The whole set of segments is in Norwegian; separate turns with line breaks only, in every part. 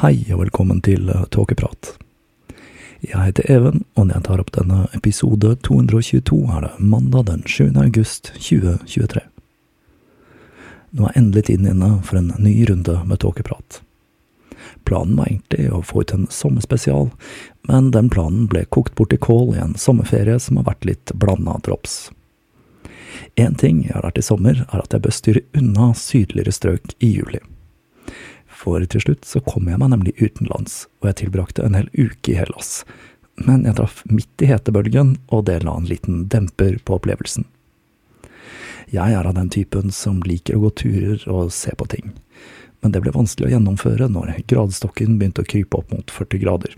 Hei og velkommen til Tåkeprat. Jeg heter Even, og når jeg tar opp denne episode 222, er det mandag den 7. august 2023. Nå er endelig tiden inne for en ny runde med tåkeprat. Planen var egentlig å få ut en sommerspesial, men den planen ble kokt bort i kål i en sommerferie som har vært litt blanda drops. Én ting jeg har lært i sommer, er at jeg bør styre unna sydligere strøk i juli for til slutt så kom jeg meg nemlig utenlands, og jeg tilbrakte en hel uke i Hellas. Men jeg traff midt i hetebølgen, og det la en liten demper på opplevelsen. Jeg er av den typen som liker å gå turer og se på ting, men det ble vanskelig å gjennomføre når gradestokken begynte å krype opp mot 40 grader.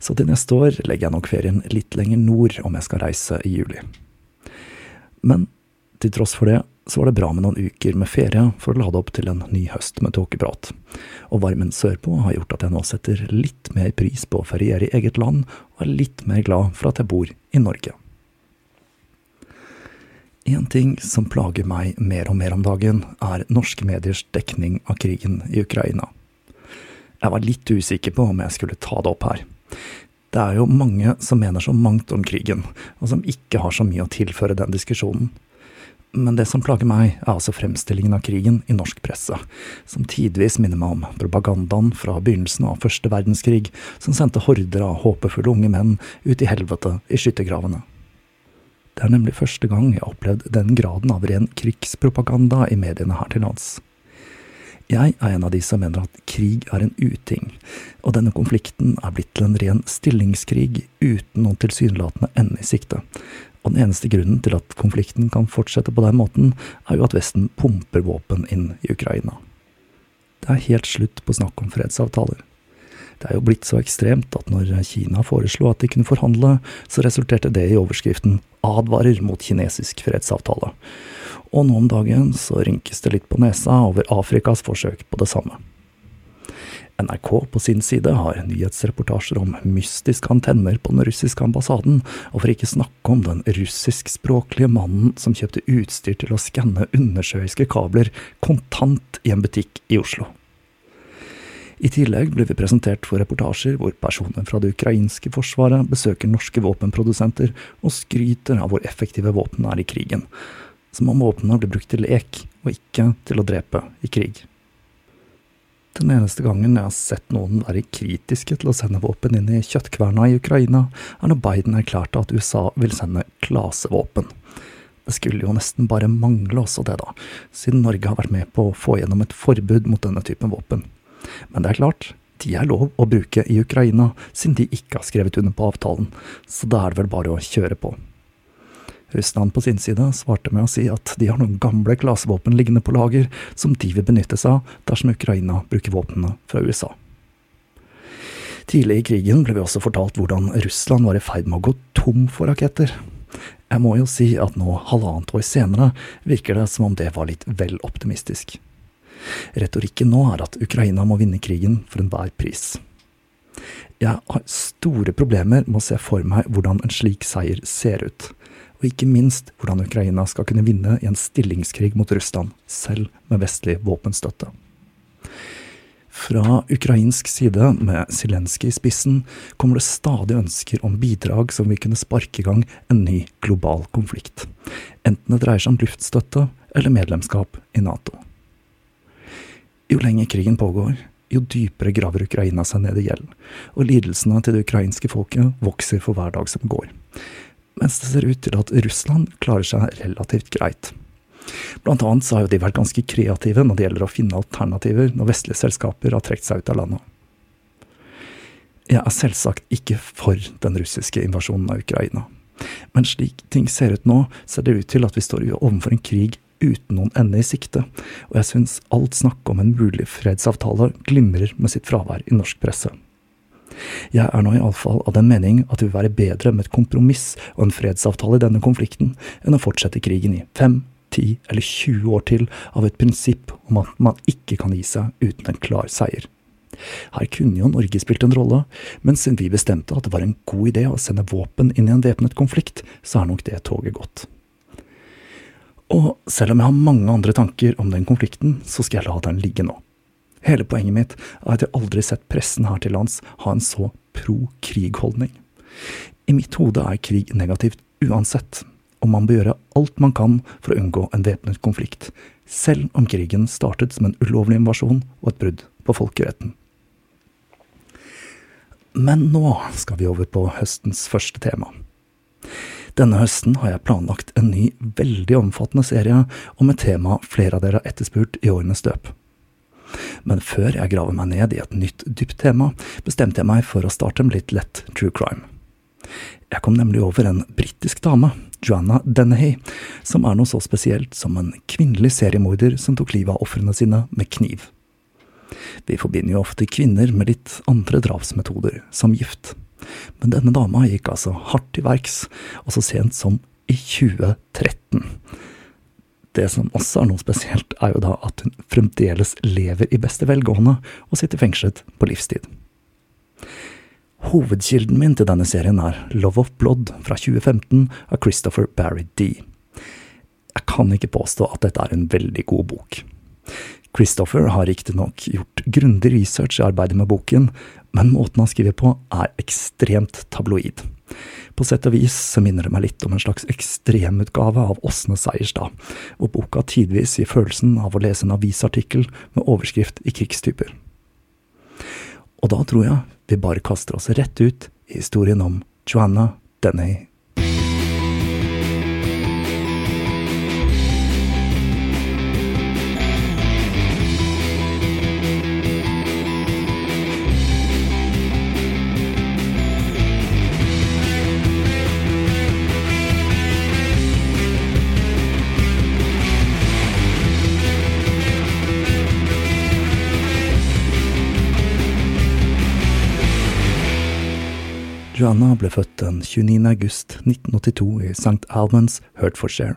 Så til neste år legger jeg nok ferien litt lenger nord om jeg skal reise i juli. Men til tross for det så var det bra med noen uker med ferie for å lade opp til en ny høst med tåkeprat. Og varmen sørpå har gjort at jeg nå setter litt mer pris på å feriere i eget land, og er litt mer glad for at jeg bor i Norge. En ting som plager meg mer og mer om dagen, er norske mediers dekning av krigen i Ukraina. Jeg var litt usikker på om jeg skulle ta det opp her. Det er jo mange som mener så mangt om krigen, og som ikke har så mye å tilføre den diskusjonen. Men det som plager meg, er altså fremstillingen av krigen i norsk presse, som tidvis minner meg om propagandaen fra begynnelsen av første verdenskrig, som sendte horder av håpefulle unge menn ut i helvete i skyttergravene. Det er nemlig første gang jeg har opplevd den graden av ren krigspropaganda i mediene her til lands. Jeg er en av de som mener at krig er en uting, og denne konflikten er blitt til en ren stillingskrig uten noen tilsynelatende ende i sikte. Og den eneste grunnen til at konflikten kan fortsette på den måten, er jo at Vesten pumper våpen inn i Ukraina. Det er helt slutt på snakk om fredsavtaler. Det er jo blitt så ekstremt at når Kina foreslo at de kunne forhandle, så resulterte det i overskriften 'Advarer mot kinesisk fredsavtale'. Og nå om dagen så rynkes det litt på nesa over Afrikas forsøk på det samme. NRK på sin side har nyhetsreportasjer om mystiske antenner på den russiske ambassaden, og for ikke snakke om den russiskspråklige mannen som kjøpte utstyr til å skanne undersjøiske kabler kontant i en butikk i Oslo. I tillegg blir vi presentert for reportasjer hvor personer fra det ukrainske forsvaret besøker norske våpenprodusenter og skryter av hvor effektive våpnene er i krigen, som om våpnene blir brukt til lek og ikke til å drepe i krig. Den eneste gangen jeg har sett noen være kritiske til å sende våpen inn i kjøttkverna i Ukraina, er når Biden erklærte at USA vil sende klasevåpen. Det skulle jo nesten bare mangle også det, da, siden Norge har vært med på å få gjennom et forbud mot denne typen våpen. Men det er klart, de er lov å bruke i Ukraina, siden de ikke har skrevet under på avtalen, så da er det vel bare å kjøre på. Russland på sin side svarte med å si at de har noen gamle klasevåpen liggende på lager som de vil benytte seg av dersom Ukraina bruker våpnene fra USA. Tidlig i krigen ble vi også fortalt hvordan Russland var i ferd med å gå tom for raketter. Jeg må jo si at nå, halvannet år senere, virker det som om det var litt vel optimistisk. Retorikken nå er at Ukraina må vinne krigen for enhver pris. Jeg har store problemer med å se for meg hvordan en slik seier ser ut, og ikke minst hvordan Ukraina skal kunne vinne i en stillingskrig mot Russland, selv med vestlig våpenstøtte. Fra ukrainsk side, med Zelenskyj i spissen, kommer det stadig ønsker om bidrag som vil kunne sparke i gang en ny global konflikt, enten det dreier seg om luftstøtte eller medlemskap i Nato. Jo lenger krigen pågår, jo dypere graver Ukraina seg ned i gjeld, og lidelsene til det ukrainske folket vokser for hver dag som går. Mens det ser ut til at Russland klarer seg relativt greit. Blant annet så har jo de vært ganske kreative når det gjelder å finne alternativer når vestlige selskaper har trukket seg ut av landet. Jeg er selvsagt ikke for den russiske invasjonen av Ukraina. Men slik ting ser ut nå, ser det ut til at vi står overfor en krig uten noen ende i sikte, og jeg syns alt snakk om en mulig fredsavtale glimrer med sitt fravær i norsk presse. Jeg er nå iallfall av den mening at det vil være bedre med et kompromiss og en fredsavtale i denne konflikten, enn å fortsette krigen i fem, ti eller 20 år til av et prinsipp om at man ikke kan gi seg uten en klar seier. Her kunne jo Norge spilt en rolle, men siden vi bestemte at det var en god idé å sende våpen inn i en væpnet konflikt, så er nok det toget gått. Og selv om jeg har mange andre tanker om den konflikten, så skal jeg la den ligge nå. Hele poenget mitt er at jeg aldri har sett pressen her til lands ha en så pro-krig-holdning. I mitt hode er krig negativt uansett, og man bør gjøre alt man kan for å unngå en væpnet konflikt, selv om krigen startet som en ulovlig invasjon og et brudd på folkeretten. Men nå skal vi over på høstens første tema. Denne høsten har jeg planlagt en ny, veldig omfattende serie om et tema flere av dere har etterspurt i årenes løp. Men før jeg graver meg ned i et nytt, dypt tema, bestemte jeg meg for å starte med litt lett true crime. Jeg kom nemlig over en britisk dame, Joanna Dennehy, som er noe så spesielt som en kvinnelig seriemorder som tok livet av ofrene sine med kniv. Vi forbinder jo ofte kvinner med litt andre drapsmetoder, som gift. Men denne dama gikk altså hardt til verks, og så sent som i 2013. Det som også er noe spesielt, er jo da at hun fremdeles lever i beste velgående og sitter fengslet på livstid. Hovedkilden min til denne serien er Love of Blood fra 2015 av Christopher Barry D. Jeg kan ikke påstå at dette er en veldig god bok. Christopher har riktignok gjort grundig research i arbeidet med boken, men måten han skriver på er ekstremt tabloid. På sett og vis så minner det meg litt om en slags ekstremutgave av Åsne Seierstad, hvor boka tidvis gir følelsen av å lese en avisartikkel med overskrift i krigstyper. Og da tror jeg vi bare kaster oss rett ut i historien om Joanna Denny Joanna ble født den 29. august 1982 i St. Albans, Hertfordshire.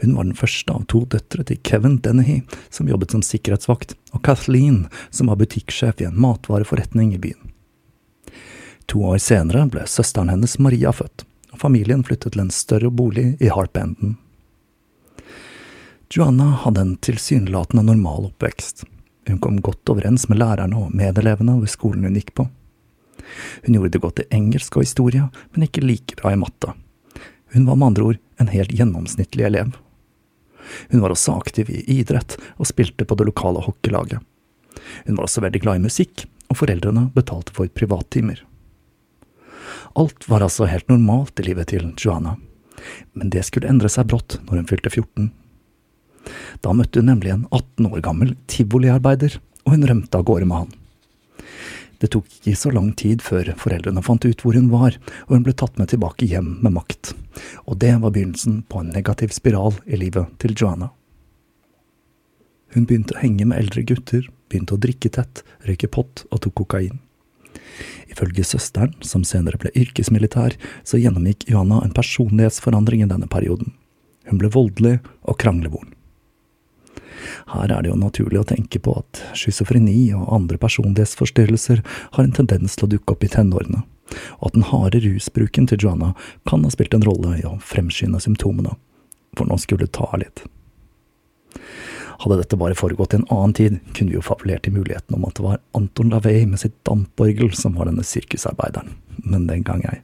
Hun var den første av to døtre til Kevin Dennehy, som jobbet som sikkerhetsvakt, og Kathleen, som var butikksjef i en matvareforretning i byen. To år senere ble søsteren hennes Maria født, og familien flyttet til en større bolig i Harpenden. Joanna hadde en tilsynelatende normal oppvekst. Hun kom godt overens med lærerne og medelevene ved skolen hun gikk på. Hun gjorde det godt i engelsk og historie, men ikke like bra i matte. Hun var med andre ord en helt gjennomsnittlig elev. Hun var også aktiv i idrett og spilte på det lokale hockeylaget. Hun var også veldig glad i musikk, og foreldrene betalte for privattimer. Alt var altså helt normalt i livet til Joanna, men det skulle endre seg brått når hun fylte 14. Da møtte hun nemlig en 18 år gammel tivoliarbeider, og hun rømte av gårde med han. Det tok ikke så lang tid før foreldrene fant ut hvor hun var, og hun ble tatt med tilbake hjem med makt. Og det var begynnelsen på en negativ spiral i livet til Joanna. Hun begynte å henge med eldre gutter, begynte å drikke tett, røyke pott og tok kokain. Ifølge søsteren, som senere ble yrkesmilitær, så gjennomgikk Johanna en personlighetsforandring i denne perioden. Hun ble voldelig og kranglevoren. Her er det jo naturlig å tenke på at schizofreni og andre personlighetsforstyrrelser har en tendens til å dukke opp i tenårene, og at den harde rusbruken til Joanna kan ha spilt en rolle i å fremskynde symptomene, for nå skulle det ta litt. Hadde dette bare foregått i en annen tid, kunne vi jo fabulert i muligheten om at det var Anton Lavey med sitt damporgel som var denne sirkusarbeideren, men den gang ei.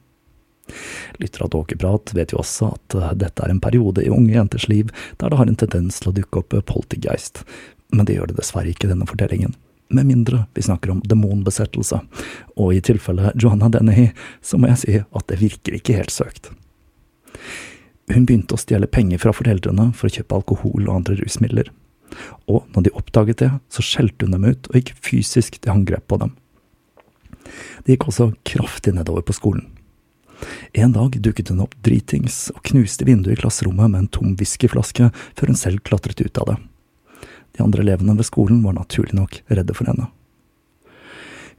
Lyttere av Tåkeprat vet jo også at uh, dette er en periode i unge jenters liv der det har en tendens til å dukke opp poltergeist, men det gjør det dessverre ikke i denne fortellingen. Med mindre vi snakker om demonbesettelse, og i tilfelle Johanna Dennehy, så må jeg si at det virker ikke helt søkt. Hun begynte å stjele penger fra foreldrene for å kjøpe alkohol og andre rusmidler. Og når de oppdaget det, så skjelte hun dem ut og gikk fysisk til angrep på dem. Det gikk også kraftig nedover på skolen. En dag dukket hun opp dritings og knuste vinduet i klasserommet med en tom whiskyflaske før hun selv klatret ut av det. De andre elevene ved skolen var naturlig nok redde for henne.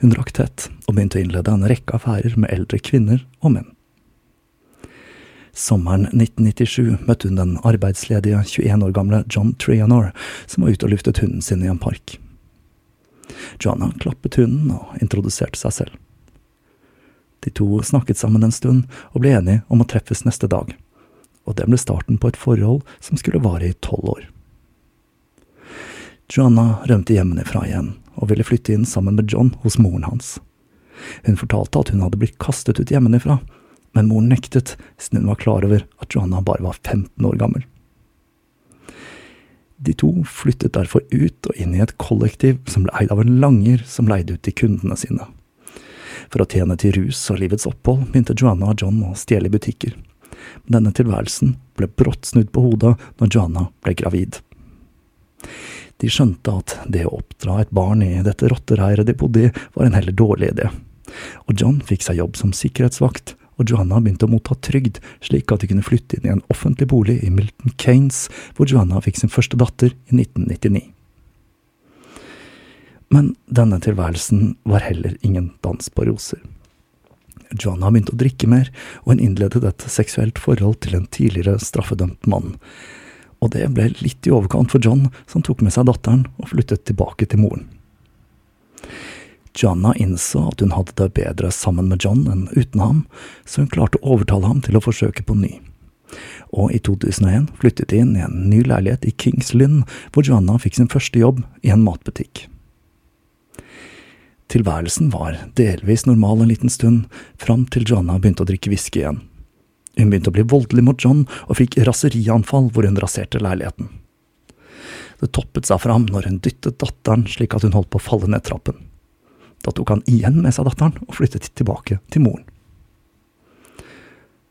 Hun rakk tett og begynte å innlede en rekke affærer med eldre kvinner og menn. Sommeren 1997 møtte hun den arbeidsledige 21 år gamle John Trianor, som var ute og luftet hunden sin i en park. Joanna klappet hunden og introduserte seg selv. De to snakket sammen en stund og ble enige om å treffes neste dag, og det ble starten på et forhold som skulle vare i tolv år. Joanna rømte hjemmefra igjen og ville flytte inn sammen med John hos moren hans. Hun fortalte at hun hadde blitt kastet ut hjemmefra, men moren nektet siden hun var klar over at Joanna bare var 15 år gammel. De to flyttet derfor ut og inn i et kollektiv som ble eid av en langer som leide ut til kundene sine. For å tjene til rus og livets opphold begynte Joanna og John å stjele i butikker. Men denne tilværelsen ble brått snudd på hodet når Joanna ble gravid. De skjønte at det å oppdra et barn i dette rottereiret de bodde i, var en heller dårlig idé. Og John fikk seg jobb som sikkerhetsvakt, og Joanna begynte å motta trygd, slik at de kunne flytte inn i en offentlig bolig i Milton Kanes, hvor Joanna fikk sin første datter i 1999. Men denne tilværelsen var heller ingen dans på roser. Joanna begynte å drikke mer, og hun innledet et seksuelt forhold til en tidligere straffedømt mann. Og det ble litt i overkant for John, som tok med seg datteren og flyttet tilbake til moren. Joanna innså at hun hadde det bedre sammen med John enn uten ham, så hun klarte å overtale ham til å forsøke på ny. Og i 2001 flyttet de inn i en ny leilighet i Kings Lynn, hvor Joanna fikk sin første jobb i en matbutikk. Tilværelsen var delvis normal en liten stund, fram til Joanna begynte å drikke whisky igjen. Hun begynte å bli voldelig mot John, og fikk raserianfall hvor hun raserte leiligheten. Det toppet seg fram når hun dyttet datteren slik at hun holdt på å falle ned trappen. Da tok han igjen med seg datteren og flyttet tilbake til moren.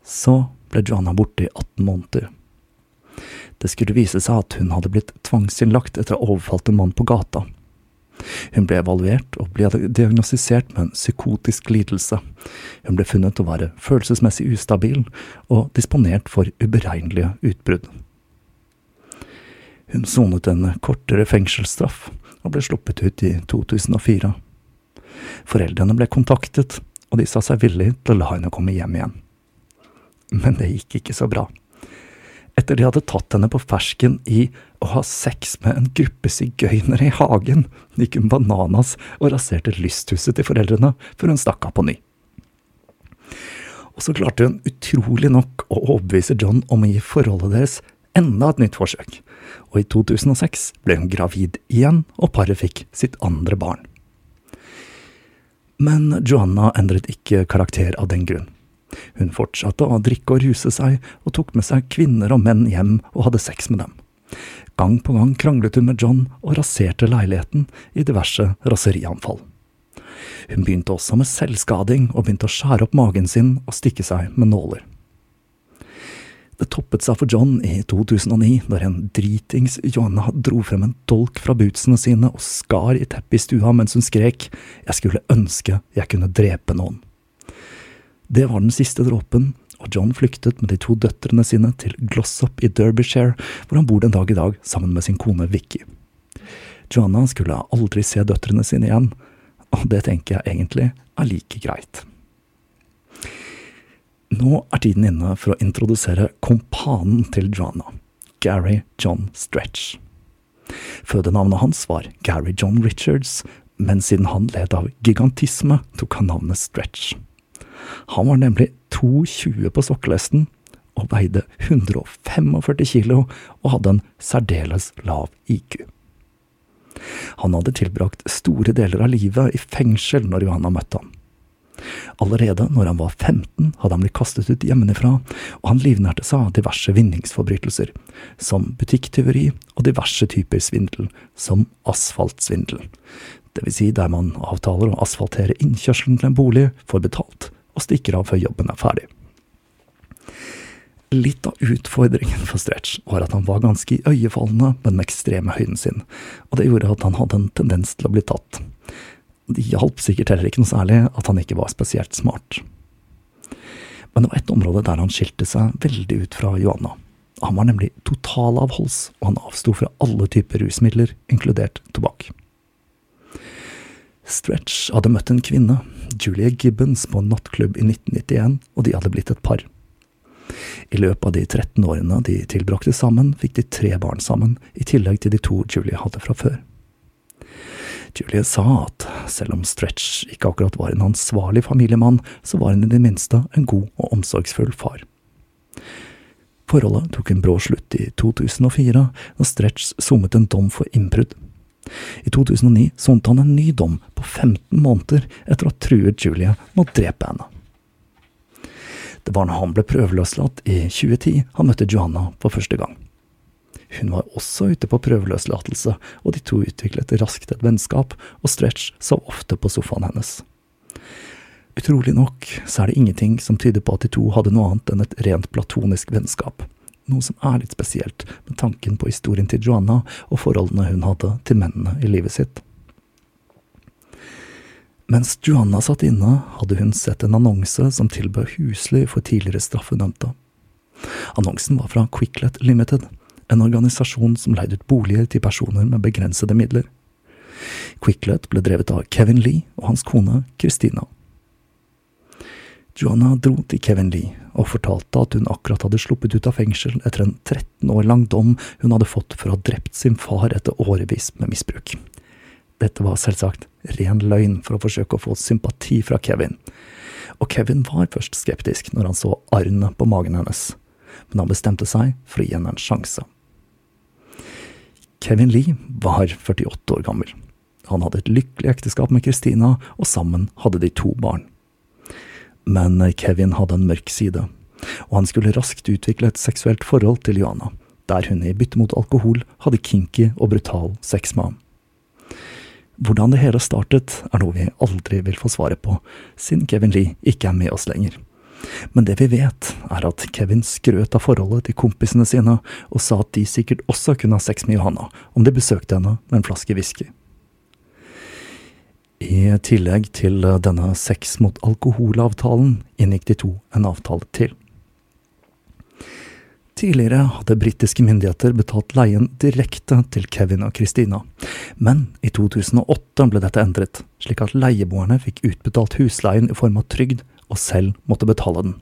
Så ble Joanna borte i 18 måneder. Det skulle vise seg at hun hadde blitt tvangsinnlagt etter å ha overfalt en mann på gata, hun ble evaluert og ble diagnostisert med en psykotisk lidelse. Hun ble funnet å være følelsesmessig ustabil og disponert for uberegnelige utbrudd. Hun sonet en kortere fengselsstraff og ble sluppet ut i 2004. Foreldrene ble kontaktet, og de sa seg villig til å la henne komme hjem igjen. Men det gikk ikke så bra. Etter de hadde tatt henne på fersken i å ha sex med en gruppe sigøynere i hagen, gikk hun bananas og raserte lysthuset til foreldrene før hun stakk av på ny. Og så klarte hun utrolig nok å overbevise John om å gi forholdet deres enda et nytt forsøk, og i 2006 ble hun gravid igjen, og paret fikk sitt andre barn. Men Joanna endret ikke karakter av den grunn. Hun fortsatte å drikke og ruse seg, og tok med seg kvinner og menn hjem og hadde sex med dem. Gang på gang kranglet hun med John og raserte leiligheten i diverse raserianfall. Hun begynte også med selvskading og begynte å skjære opp magen sin og stikke seg med nåler. Det toppet seg for John i 2009, når en dritings Joanna dro frem en dolk fra bootsene sine og skar i teppet i stua mens hun skrek Jeg skulle ønske jeg kunne drepe noen. Det var den siste dråpen, og John flyktet med de to døtrene sine til Glossop i Derbyshire, hvor han bor den dag i dag sammen med sin kone Vicky. Joanna skulle aldri se døtrene sine igjen, og det tenker jeg egentlig er like greit. Nå er tiden inne for å introdusere kompanen til Joanna, Gary John Stretch. Fødenavnet hans var Gary John Richards, men siden han led av gigantisme, tok han navnet Stretch. Han var nemlig 2,20 på sokkelesten og veide 145 kilo og hadde en særdeles lav IQ. Han hadde tilbrakt store deler av livet i fengsel når Johanna møtte ham. Allerede når han var 15, hadde han blitt kastet ut hjemmefra, og han livnærte seg av diverse vinningsforbrytelser, som butikktyveri og diverse typer svindel, som asfaltsvindel. Det vil si der man avtaler å asfaltere innkjørselen til en bolig, får betalt og stikker av før jobben er ferdig. Litt av utfordringen for Stretch var at han var ganske iøynefallende med den ekstreme høyden sin, og det gjorde at han hadde en tendens til å bli tatt. Det hjalp sikkert heller ikke noe særlig at han ikke var spesielt smart. Men det var et område der han skilte seg veldig ut fra Johanna. Han var nemlig totalavholds, og han avsto fra alle typer rusmidler, inkludert tobakk. Stretch hadde møtt en kvinne, Julia Gibbons, på en nattklubb i 1991, og de hadde blitt et par. I løpet av de 13 årene de tilbrakte sammen, fikk de tre barn sammen, i tillegg til de to Julie hadde fra før. Julie sa at selv om Stretch ikke akkurat var en ansvarlig familiemann, så var han i det minste en god og omsorgsfull far. Forholdet tok en brå slutt i 2004, da Stretch sommet en dom for innbrudd. I 2009 sonte han en ny dom på 15 måneder etter å ha truet Julie med å drepe henne. Det var når han ble prøveløslatt i 2010 han møtte Johanna for første gang. Hun var også ute på prøveløslatelse, og de to utviklet raskt et vennskap, og Stretch sov ofte på sofaen hennes. Utrolig nok så er det ingenting som tyder på at de to hadde noe annet enn et rent platonisk vennskap, noe som er litt spesielt med tanken på historien til Joanna og forholdene hun hadde til mennene i livet sitt. Mens Joanna satt inne, hadde hun sett en annonse som tilbød husly for tidligere straffedømte. Annonsen var fra Quicklet Limited, en organisasjon som leide ut boliger til personer med begrensede midler. Quicklet ble drevet av Kevin Lee og hans kone Christina. Joanna dro til Kevin Lee og fortalte at hun akkurat hadde sluppet ut av fengsel etter en 13 år lang dom hun hadde fått for å ha drept sin far etter årevis med misbruk. Dette var selvsagt ren løgn for å forsøke å få sympati fra Kevin, og Kevin var først skeptisk når han så arrene på magen hennes, men han bestemte seg for å gi henne en sjanse. Kevin Lee var 48 år gammel. Han hadde et lykkelig ekteskap med Christina, og sammen hadde de to barn. Men Kevin hadde en mørk side, og han skulle raskt utvikle et seksuelt forhold til Joanna, der hun i bytte mot alkohol hadde kinky og brutal sex med ham. Hvordan det hele startet, er noe vi aldri vil få svaret på, siden Kevin Lee ikke er med oss lenger. Men det vi vet, er at Kevin skrøt av forholdet til kompisene sine, og sa at de sikkert også kunne ha sex med Johanna om de besøkte henne med en flaske whisky. I tillegg til denne sex mot alkoholavtalen inngikk de to en avtale til. Tidligere hadde britiske myndigheter betalt leien direkte til Kevin og Christina, men i 2008 ble dette endret, slik at leieboerne fikk utbetalt husleien i form av trygd og selv måtte betale den.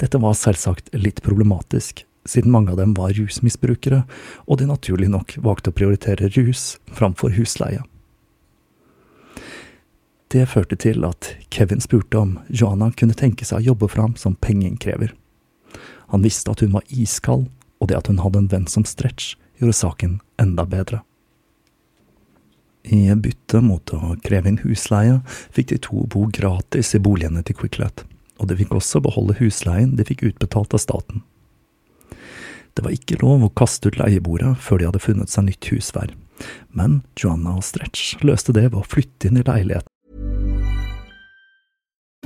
Dette var selvsagt litt problematisk, siden mange av dem var rusmisbrukere, og de naturlig nok valgte å prioritere rus framfor husleie. Det førte til at Kevin spurte om Joanna kunne tenke seg å jobbe fram som pengeinnkrever. Han visste at hun var iskald, og det at hun hadde en venn som Stretch, gjorde saken enda bedre. I bytte mot å kreve inn husleie, fikk de to bo gratis i boligene til Quicklet, og de fikk også beholde husleien de fikk utbetalt av staten. Det var ikke lov å kaste ut leieboere før de hadde funnet seg nytt husvær, men Joanna og Stretch løste det ved å flytte inn i leiligheten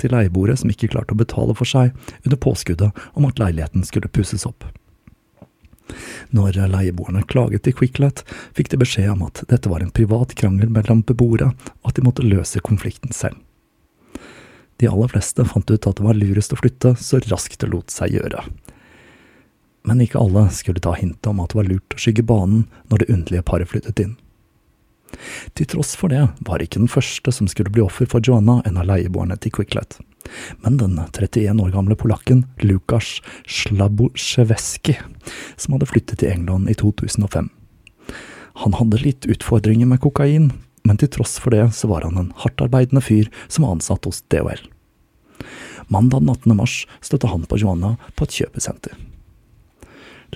til leieboere som ikke klarte å betale for seg, under påskuddet om at leiligheten skulle pusses opp. Når leieboerne klaget til Quicklet, fikk de beskjed om at dette var en privat krangel mellom beboere, og at de måtte løse konflikten selv. De aller fleste fant ut at det var lurest å flytte så raskt det lot seg gjøre. Men ikke alle skulle ta hintet om at det var lurt å skygge banen når det underlige paret flyttet inn. Til tross for det var ikke den første som skulle bli offer for Joanna en av leieboerne til Quicklet, men den 31 år gamle polakken Lukas Slabosjevskij, som hadde flyttet til England i 2005. Han hadde litt utfordringer med kokain, men til tross for det så var han en hardtarbeidende fyr som var ansatt hos DHL. Mandag 18. mars støtte han på Joanna på et kjøpesenter.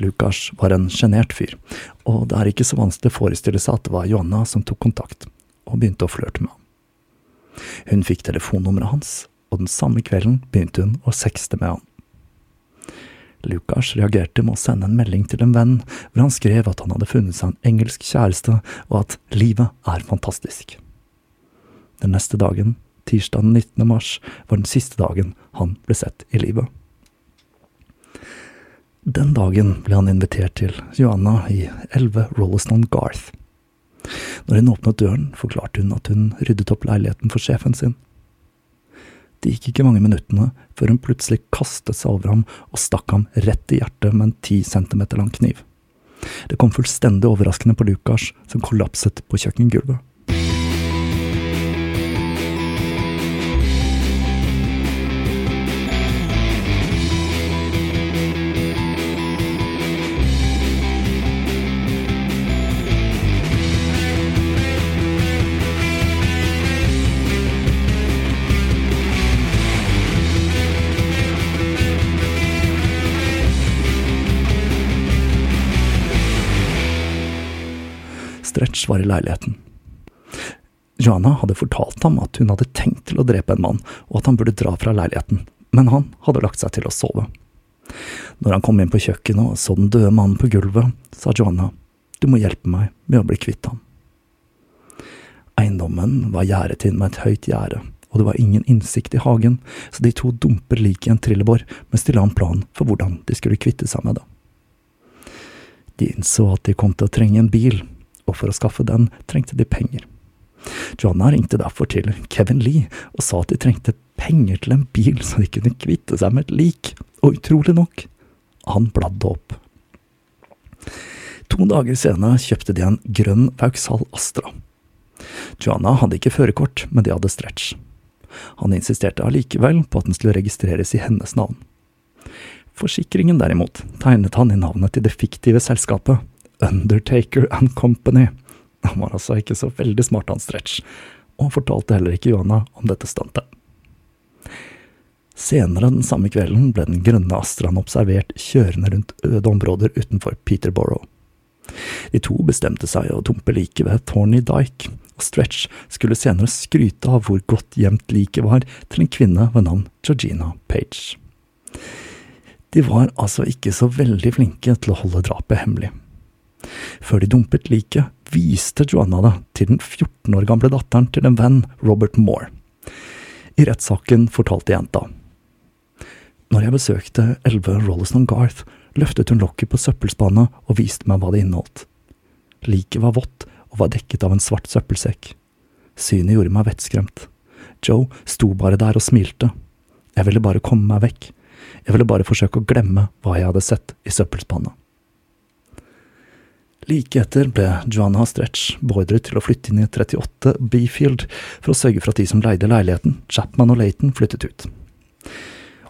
Lukas var en sjenert fyr, og det er ikke så vanskelig å forestille seg at det var Joanna som tok kontakt, og begynte å flørte med ham. Hun fikk telefonnummeret hans, og den samme kvelden begynte hun å sexte med han. Lukas reagerte med å sende en melding til en venn, hvor han skrev at han hadde funnet seg en engelsk kjæreste, og at livet er fantastisk. Den neste dagen, tirsdag den 19. mars, var den siste dagen han ble sett i livet. Den dagen ble han invitert til Joanna i 11 Rolleston Garth. Når hun åpnet døren, forklarte hun at hun ryddet opp leiligheten for sjefen sin. Det gikk ikke mange minuttene før hun plutselig kastet seg over ham og stakk ham rett i hjertet med en ti centimeter lang kniv. Det kom fullstendig overraskende på Lukas, som kollapset på kjøkkengulvet. Stretch var i leiligheten. Joanna hadde fortalt ham at hun hadde tenkt til å drepe en mann, og at han burde dra fra leiligheten, men han hadde lagt seg til å sove. Når han kom inn på kjøkkenet og så den døde mannen på gulvet, sa Joanna, du må hjelpe meg med å bli kvitt ham. Eiendommen var gjerdet inn med et høyt gjerde, og det var ingen innsikt i hagen, så de to dumper liket i en trillebår mens de la en plan for hvordan de skulle kvitte seg med det. De innså at de kom til å trenge en bil, og for å skaffe den trengte de penger. Joanna ringte derfor til Kevin Lee og sa at de trengte penger til en bil så de kunne kvitte seg med et lik, og utrolig nok, han bladde opp. To dager senere kjøpte de en grønn Vauxhall Astra. Joanna hadde ikke førerkort, men de hadde stretch. Han insisterte allikevel på at den skulle registreres i hennes navn. Forsikringen derimot tegnet han i navnet til det fiktive selskapet, Undertaker and Company. Han var altså ikke så veldig smart, han Stretch, og fortalte heller ikke Johanna om dette stuntet. Senere den samme kvelden ble den grønne Astraen observert kjørende rundt øde områder utenfor Peterborough. De to bestemte seg å dumpe liket ved Thorny Dyke, og Stretch skulle senere skryte av hvor godt gjemt liket var til en kvinne ved navn Georgina Page. De var altså ikke så veldig flinke til å holde drapet hemmelig. Før de dumpet liket, viste Joanna det til den 14 år gamle datteren til en venn, Robert Moore. I rettssaken fortalte jenta. Når jeg besøkte 11 Rolleston Garth, løftet hun lokket på søppelspannet og viste meg hva det inneholdt. Liket var vått og var dekket av en svart søppelsekk. Synet gjorde meg vettskremt. Joe sto bare der og smilte. Jeg ville bare komme meg vekk. Jeg ville bare forsøke å glemme hva jeg hadde sett i søppelspannet. Like etter ble Joanna Stretch beordret til å flytte inn i 38 Beefield for å sørge for at de som leide leiligheten, Chapman og Laton, flyttet ut.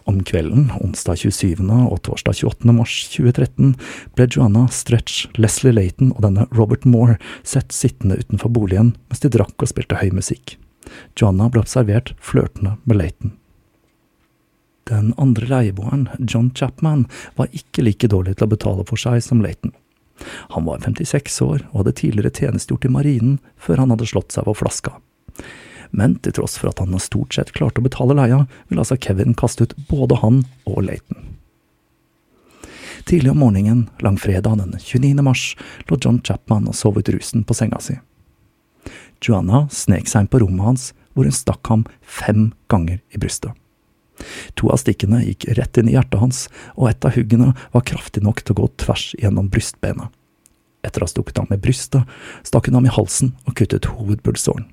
Om kvelden, onsdag 27. og torsdag 28. mars 2013, ble Joanna Stretch, Leslie Laton og denne Robert Moore sett sittende utenfor boligen mens de drakk og spilte høy musikk. Joanna ble observert flørtende med Laton. Den andre leieboeren, John Chapman, var ikke like dårlig til å betale for seg som Laton. Han var 56 år og hadde tidligere tjenestegjort i marinen før han hadde slått seg på flaska. Men til tross for at han stort sett klarte å betale leia, ville altså Kevin kaste ut både han og Laton. Tidlig om morgenen, langfredag den 29. mars, lå John Chapman og sov ut rusen på senga si. Joanna snek seg inn på rommet hans, hvor hun stakk ham fem ganger i brystet. To av stikkene gikk rett inn i hjertet hans, og et av huggene var kraftig nok til å gå tvers gjennom brystbenet. Etter å ha stukket ham i brystet, stakk hun ham i halsen og kuttet hovedpulsåren.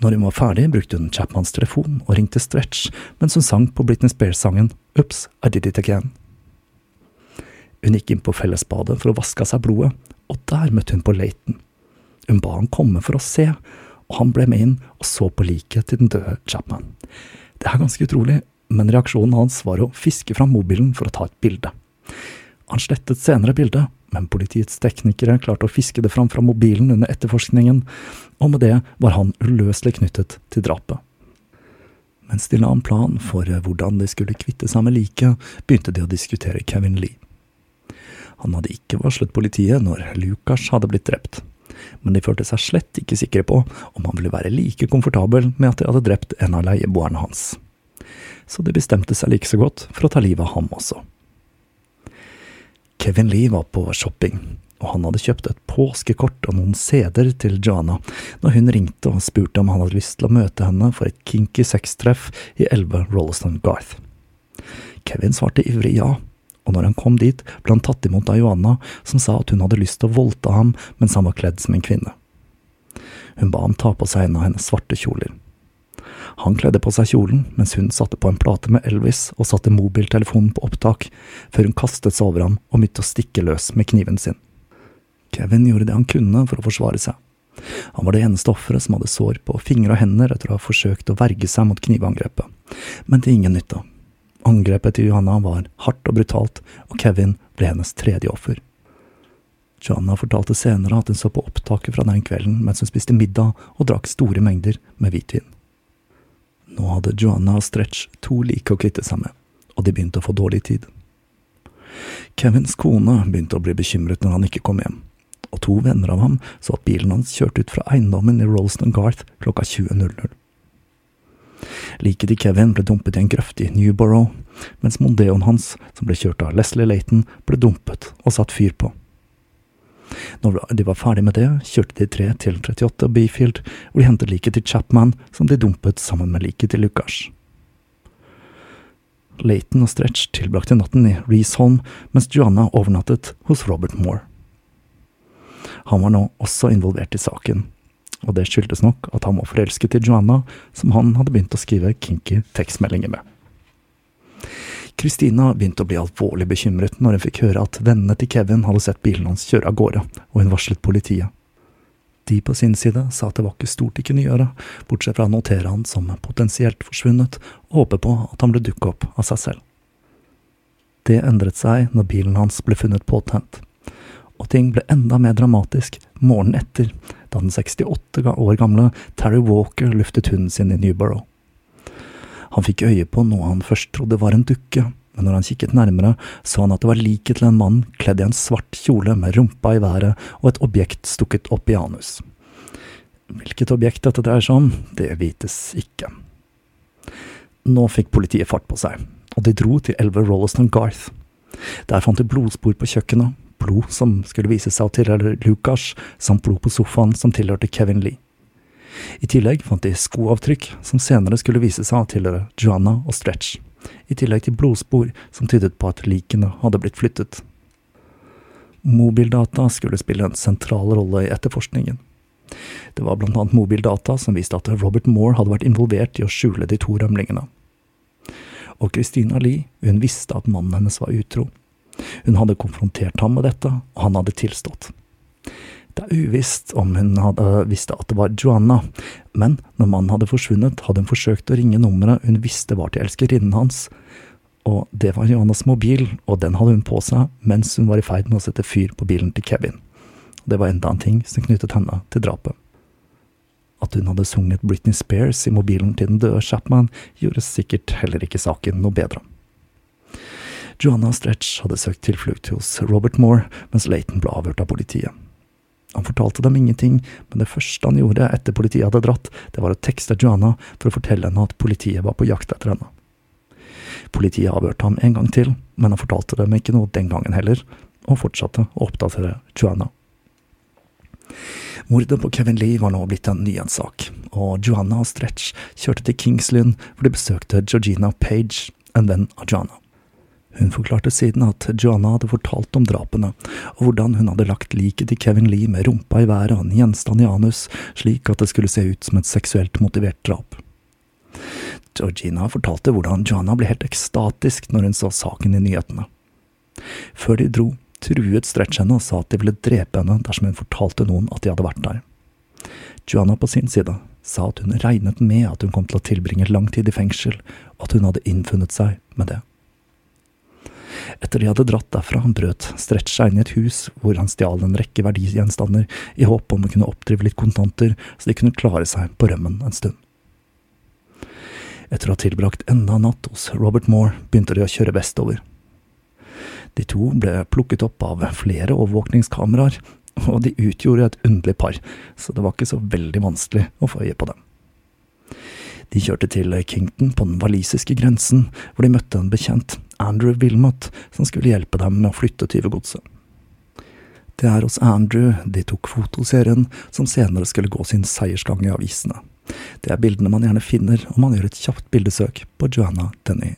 Når hun var ferdig, brukte hun Chapmans telefon og ringte Stretch mens hun sang på Britney Spears-sangen Ups, I Did It Again. Hun gikk inn på fellesbadet for å vaske av seg blodet, og der møtte hun på Laton. Hun ba han komme for å se, og han ble med inn og så på liket til den døde Chapman. Det er ganske utrolig, men reaksjonen hans var å fiske fram mobilen for å ta et bilde. Han slettet senere bildet, men politiets teknikere klarte å fiske det fram fra mobilen under etterforskningen, og med det var han uløselig knyttet til drapet. Mens de la en plan for hvordan de skulle kvitte seg med liket, begynte de å diskutere Kevin Lee. Han hadde ikke varslet politiet når Lucas hadde blitt drept, men de følte seg slett ikke sikre på om han ville være like komfortabel med at de hadde drept en av leieboerne hans. Så de bestemte seg like så godt for å ta livet av ham også. Kevin Lee var på shopping, og han hadde kjøpt et påskekort og noen CD-er til Joanna når hun ringte og spurte om han hadde lyst til å møte henne for et kinky sextreff i 11 Rolleston Garth. Kevin svarte ivrig ja, og når han kom dit, ble han tatt imot av Joanna, som sa at hun hadde lyst til å voldta ham mens han var kledd som en kvinne. Hun ba ham ta på seg en av hennes svarte kjoler. Han kledde på seg kjolen, mens hun satte på en plate med Elvis og satte mobiltelefonen på opptak, før hun kastet seg over ham og begynte å stikke løs med kniven sin. Kevin gjorde det han kunne for å forsvare seg. Han var det eneste offeret som hadde sår på fingre og hender etter å ha forsøkt å verge seg mot knivangrepet, men til ingen nytte. Angrepet til Johanna var hardt og brutalt, og Kevin ble hennes tredje offer. Johanna fortalte senere at hun så på opptaket fra den kvelden mens hun spiste middag og drakk store mengder med hvitvin. Nå hadde Johanna og Stretch to like å kvitte seg med, og de begynte å få dårlig tid. Kevins kone begynte å bli bekymret når han ikke kom hjem, og to venner av ham så at bilen hans kjørte ut fra eiendommen i Rolston Garth klokka 20.00. Liket til Kevin ble dumpet i en grøft i Newborough, mens Mondeoen hans, som ble kjørt av Leslie Laton, ble dumpet og satt fyr på. Når de var ferdig med det, kjørte de tre til 38 Beefield, hvor de hentet liket til Chapman, som de dumpet sammen med liket til Lucas. Laton og Stretch tilbrakte natten i Reesholm, mens Joanna overnattet hos Robert Moore. Han var nå også involvert i saken, og det skyldtes nok at han var forelsket i Joanna, som han hadde begynt å skrive kinky tekstmeldinger med. Christina begynte å bli alvorlig bekymret når hun fikk høre at vennene til Kevin hadde sett bilen hans kjøre av gårde, og hun varslet politiet. De på sin side sa at det var ikke stort de kunne gjøre, bortsett fra å notere han som potensielt forsvunnet, og håpe på at han ble dukket opp av seg selv. Det endret seg når bilen hans ble funnet påtent, og ting ble enda mer dramatisk morgenen etter, da den 68 år gamle Terry Walker luftet hunden sin i Newborough. Han fikk øye på noe han først trodde var en dukke, men når han kikket nærmere, så han at det var liket til en mann kledd i en svart kjole med rumpa i været og et objekt stukket opp i anus. Hvilket objekt dette dreier seg om, det vites ikke. Nå fikk politiet fart på seg, og de dro til 11 Rolleston Garth. Der fant de blodspor på kjøkkenet, blod som skulle vise seg å tilhøre Lucas, samt blod på sofaen som tilhørte Kevin Lee. I tillegg fant de skoavtrykk som senere skulle vise seg å tilhøre Joanna og Stretch, i tillegg til blodspor som tydet på at likene hadde blitt flyttet. Mobildata skulle spille en sentral rolle i etterforskningen. Det var blant annet mobildata som viste at Robert Moore hadde vært involvert i å skjule de to rømlingene. Og Christina Lee, hun visste at mannen hennes var utro. Hun hadde konfrontert ham med dette, og han hadde tilstått. Det er uvisst om hun hadde visste at det var Joanna, men når mannen hadde forsvunnet, hadde hun forsøkt å ringe nummeret hun visste var til elskerinnen hans, og det var Joannas mobil, og den hadde hun på seg mens hun var i ferd med å sette fyr på bilen til Kevin. Det var enda en ting som knyttet henne til drapet. At hun hadde sunget Britney Spears i mobilen til den døde Chapman, gjorde sikkert heller ikke saken noe bedre. Joanna Stretch hadde søkt tilflukt hos Robert Moore mens Laton ble avhørt av politiet. Han fortalte dem ingenting, men det første han gjorde etter politiet hadde dratt, det var å tekste Joanna for å fortelle henne at politiet var på jakt etter henne. Politiet avhørte ham en gang til, men han fortalte dem ikke noe den gangen heller, og fortsatte å oppdatere Joanna. Mordet på Kevin Lee var nå blitt en nyhetssak, og Joanna og Stretch kjørte til Kingslyn hvor de besøkte Georgina Page, en venn av Joanna. Hun forklarte siden at Joanna hadde fortalt om drapene, og hvordan hun hadde lagt liket til Kevin Lee med rumpa i været og en gjenstand i anus, slik at det skulle se ut som et seksuelt motivert drap. Georgina fortalte hvordan Joanna ble helt ekstatisk når hun så saken i nyhetene. Før de dro, truet Stretch henne og sa at de ville drepe henne dersom hun fortalte noen at de hadde vært der. Joanna på sin side sa at hun regnet med at hun kom til å tilbringe lang tid i fengsel, og at hun hadde innfunnet seg med det. Etter de hadde dratt derfra, brøt Stretch seg inn i et hus hvor han stjal en rekke verdigjenstander i håp om å kunne oppdrive litt kontanter så de kunne klare seg på rømmen en stund. Etter å ha tilbrakt enda en natt hos Robert Moore, begynte de å kjøre vestover. De to ble plukket opp av flere overvåkningskameraer, og de utgjorde et underlig par, så det var ikke så veldig vanskelig å få øye på dem. De kjørte til Kington på den walisiske grensen, hvor de møtte en bekjent, Andrew Wilmot, som skulle hjelpe dem med å flytte tyvegodset. Det er hos Andrew de tok fotoserien, som senere skulle gå sin seiersgang i avisene. Det er bildene man gjerne finner om man gjør et kjapt bildesøk på Joanna Denny.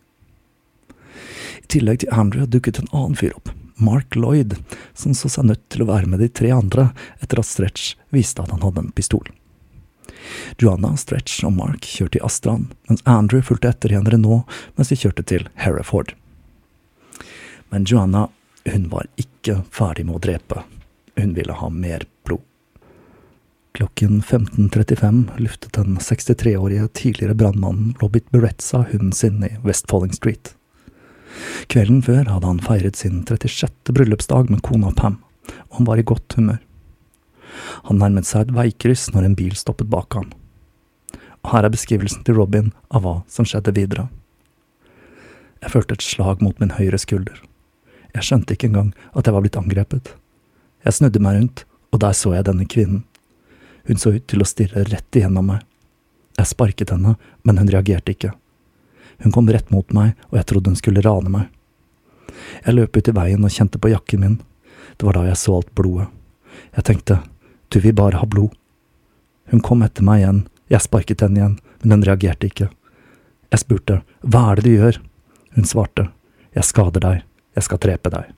I tillegg til Andrew dukket en annen fyr opp, Mark Lloyd, som så seg nødt til å være med de tre andre etter at Stretch viste at han hadde en pistol. Joanna, Stretch og Mark kjørte i Astran, mens Andrew fulgte etter i en Renault mens de kjørte til Hereford. Men Joanna, hun var ikke ferdig med å drepe. Hun ville ha mer blod. Klokken 15.35 luftet den 63-årige tidligere brannmannen Robert Beretza hunden sin i West Falling Street. Kvelden før hadde han feiret sin 36. bryllupsdag med kona Pam, og han var i godt humør. Han nærmet seg et veikryss når en bil stoppet bak ham. Og Her er beskrivelsen til Robin av hva som skjedde videre. Jeg følte et slag mot min høyre skulder. Jeg skjønte ikke engang at jeg var blitt angrepet. Jeg snudde meg rundt, og der så jeg denne kvinnen. Hun så ut til å stirre rett igjennom meg. Jeg sparket henne, men hun reagerte ikke. Hun kom rett mot meg, og jeg trodde hun skulle rane meg. Jeg løp ut i veien og kjente på jakken min. Det var da jeg så alt blodet. Jeg tenkte, du vil bare ha blod. Hun kom etter meg igjen, jeg sparket henne igjen, men hun reagerte ikke. Jeg spurte, hva er det du gjør? Hun svarte, jeg skader deg, jeg skal drepe deg.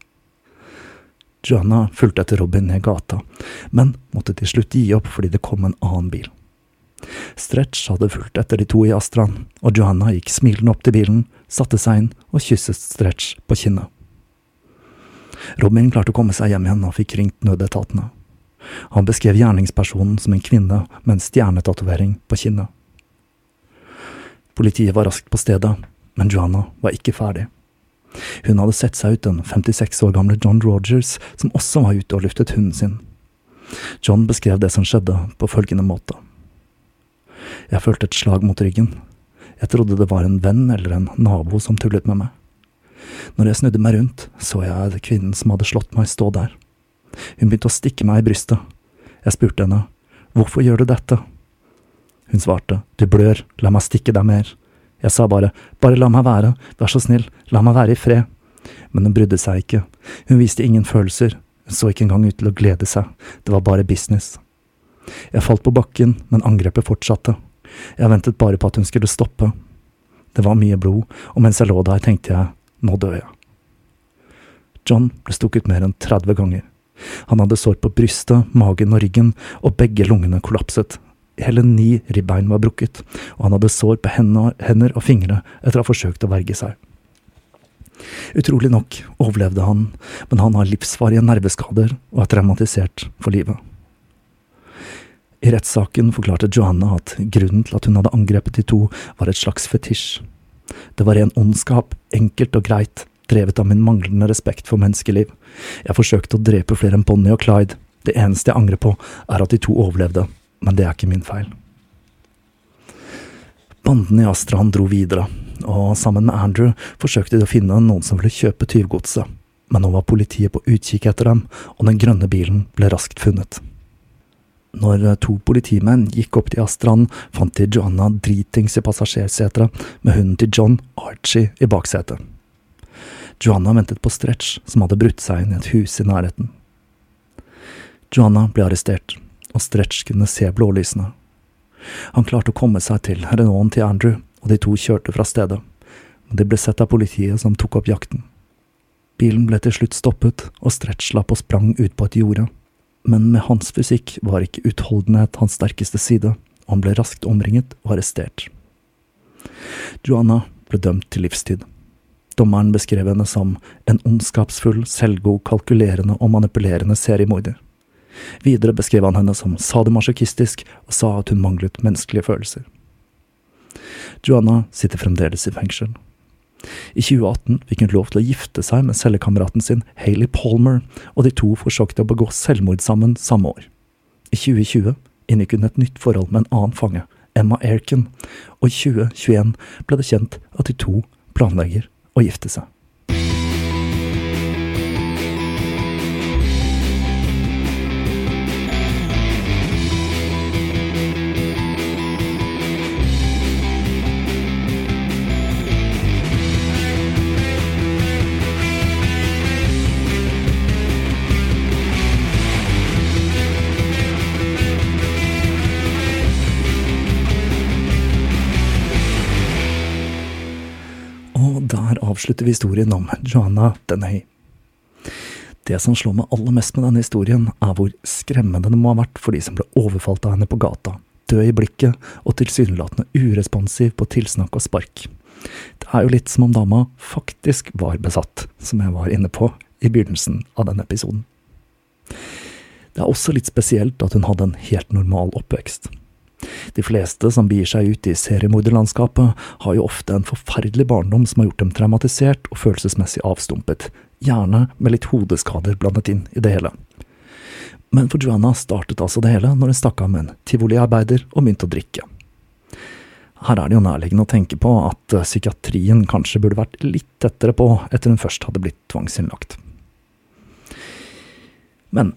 Joanna fulgte etter Robin ned gata, men måtte til slutt gi opp fordi det kom en annen bil. Stretch hadde fulgt etter de to i Astran, og Johanna gikk smilende opp til bilen, satte seg inn og kysset Stretch på kinnet. Robin klarte å komme seg hjem igjen og fikk ringt nødetatene. Han beskrev gjerningspersonen som en kvinne med en stjernetatovering på kinnet. Politiet var raskt på stedet, men Joanna var ikke ferdig. Hun hadde sett seg ut den 56 år gamle John Rogers, som også var ute og luftet hunden sin. John beskrev det som skjedde, på følgende måte. Jeg følte et slag mot ryggen. Jeg trodde det var en venn eller en nabo som tullet med meg. Når jeg snudde meg rundt, så jeg kvinnen som hadde slått meg, stå der. Hun begynte å stikke meg i brystet. Jeg spurte henne, hvorfor gjør du dette? Hun svarte, du blør, la meg stikke deg mer. Jeg sa bare, bare la meg være, vær så snill, la meg være i fred. Men hun brydde seg ikke, hun viste ingen følelser, hun så ikke engang ut til å glede seg, det var bare business. Jeg falt på bakken, men angrepet fortsatte. Jeg ventet bare på at hun skulle stoppe. Det var mye blod, og mens jeg lå der, tenkte jeg, nå dør jeg. John ble stukket mer enn 30 ganger. Han hadde sår på brystet, magen og ryggen, og begge lungene kollapset. Hele ni ribbein var brukket, og han hadde sår på hender og fingre etter å ha forsøkt å verge seg. Utrolig nok overlevde han, men han har livsvarige nerveskader og er traumatisert for livet. I rettssaken forklarte Joanna at grunnen til at hun hadde angrepet de to, var et slags fetisj. Det var ren ondskap, enkelt og greit, drevet av min manglende respekt for menneskeliv. Jeg forsøkte å drepe flere enn Bonnie og Clyde. Det eneste jeg angrer på, er at de to overlevde, men det er ikke min feil. Banden i Astrand dro videre, og sammen med Andrew forsøkte de å finne noen som ville kjøpe tyvgodset, men nå var politiet på utkikk etter dem, og den grønne bilen ble raskt funnet. Når to politimenn gikk opp til Astrand, fant de Joanna dritings i passasjersetet med hunden til John, Archie, i baksetet. Joanna ventet på Stretch, som hadde brutt seg inn i et hus i nærheten. Joanna ble arrestert, og Stretch kunne se blålysene. Han klarte å komme seg til Renaulten til Andrew, og de to kjørte fra stedet, men de ble sett av politiet som tok opp jakten. Bilen ble til slutt stoppet, og Stretch slapp og sprang ut på et jorde men med hans fysikk var ikke utholdenhet hans sterkeste side, og han ble raskt omringet og arrestert. Joanna ble dømt til livstid. Dommeren beskrev henne som en ondskapsfull, selvgod, kalkulerende og manipulerende seriemorder. Videre beskrev han henne som sadomasochistisk og sa at hun manglet menneskelige følelser. Joanna sitter fremdeles i fengsel. I 2018 fikk hun lov til å gifte seg med cellekameraten sin Hayley Palmer, og de to forsøkte å begå selvmord sammen samme år. I 2020 inngikk hun et nytt forhold med en annen fange, Emma Airken, og i 2021 ble det kjent at de to planlegger å gifte seg. Avslutter vi historien om Joanna Deney. Det som slår meg aller mest med denne historien, er hvor skremmende det må ha vært for de som ble overfalt av henne på gata, død i blikket og tilsynelatende uresponsiv på tilsnakk og spark. Det er jo litt som om dama faktisk var besatt, som jeg var inne på i begynnelsen av denne episoden. Det er også litt spesielt at hun hadde en helt normal oppvekst. De fleste som begir seg ut i seriemorderlandskapet, har jo ofte en forferdelig barndom som har gjort dem traumatisert og følelsesmessig avstumpet, gjerne med litt hodeskader blandet inn i det hele. Men for Joanna startet altså det hele når hun stakk av med en tivoliarbeider og begynte å drikke. Her er det jo nærliggende å tenke på at eh, psykiatrien kanskje burde vært litt tettere på etter hun først hadde blitt tvangsinnlagt. Men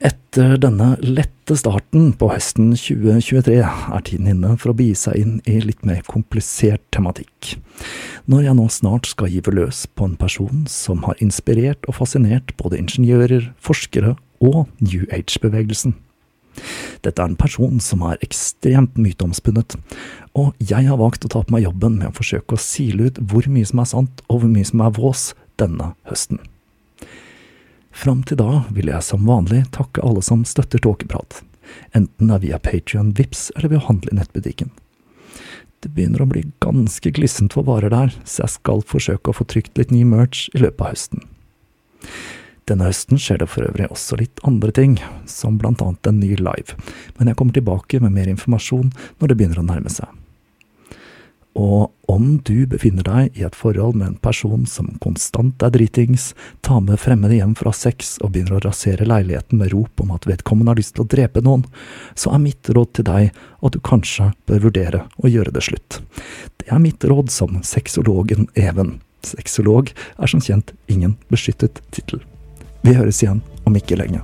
etter denne lette starten på høsten 2023 er tiden inne for å begi seg inn i litt mer komplisert tematikk, når jeg nå snart skal give løs på en person som har inspirert og fascinert både ingeniører, forskere og New Age-bevegelsen. Dette er en person som er ekstremt myteomspunnet, og jeg har valgt å ta på meg jobben med å forsøke å sile ut hvor mye som er sant og hvor mye som er vås denne høsten. Fram til da vil jeg som vanlig takke alle som støtter Tåkeprat, enten det er via Patrion, Vips eller ved å handle i nettbutikken. Det begynner å bli ganske glissent for varer der, så jeg skal forsøke å få trykt litt ny merch i løpet av høsten. Denne høsten skjer det for øvrig også litt andre ting, som blant annet en ny live, men jeg kommer tilbake med mer informasjon når det begynner å nærme seg. Og om du befinner deg i et forhold med en person som konstant er dritings, tar med fremmede hjem fra sex og begynner å rasere leiligheten med rop om at vedkommende har lyst til å drepe noen, så er mitt råd til deg at du kanskje bør vurdere å gjøre det slutt. Det er mitt råd som sexologen Even. Sexolog er som kjent ingen beskyttet tittel. Vi høres igjen om ikke lenge.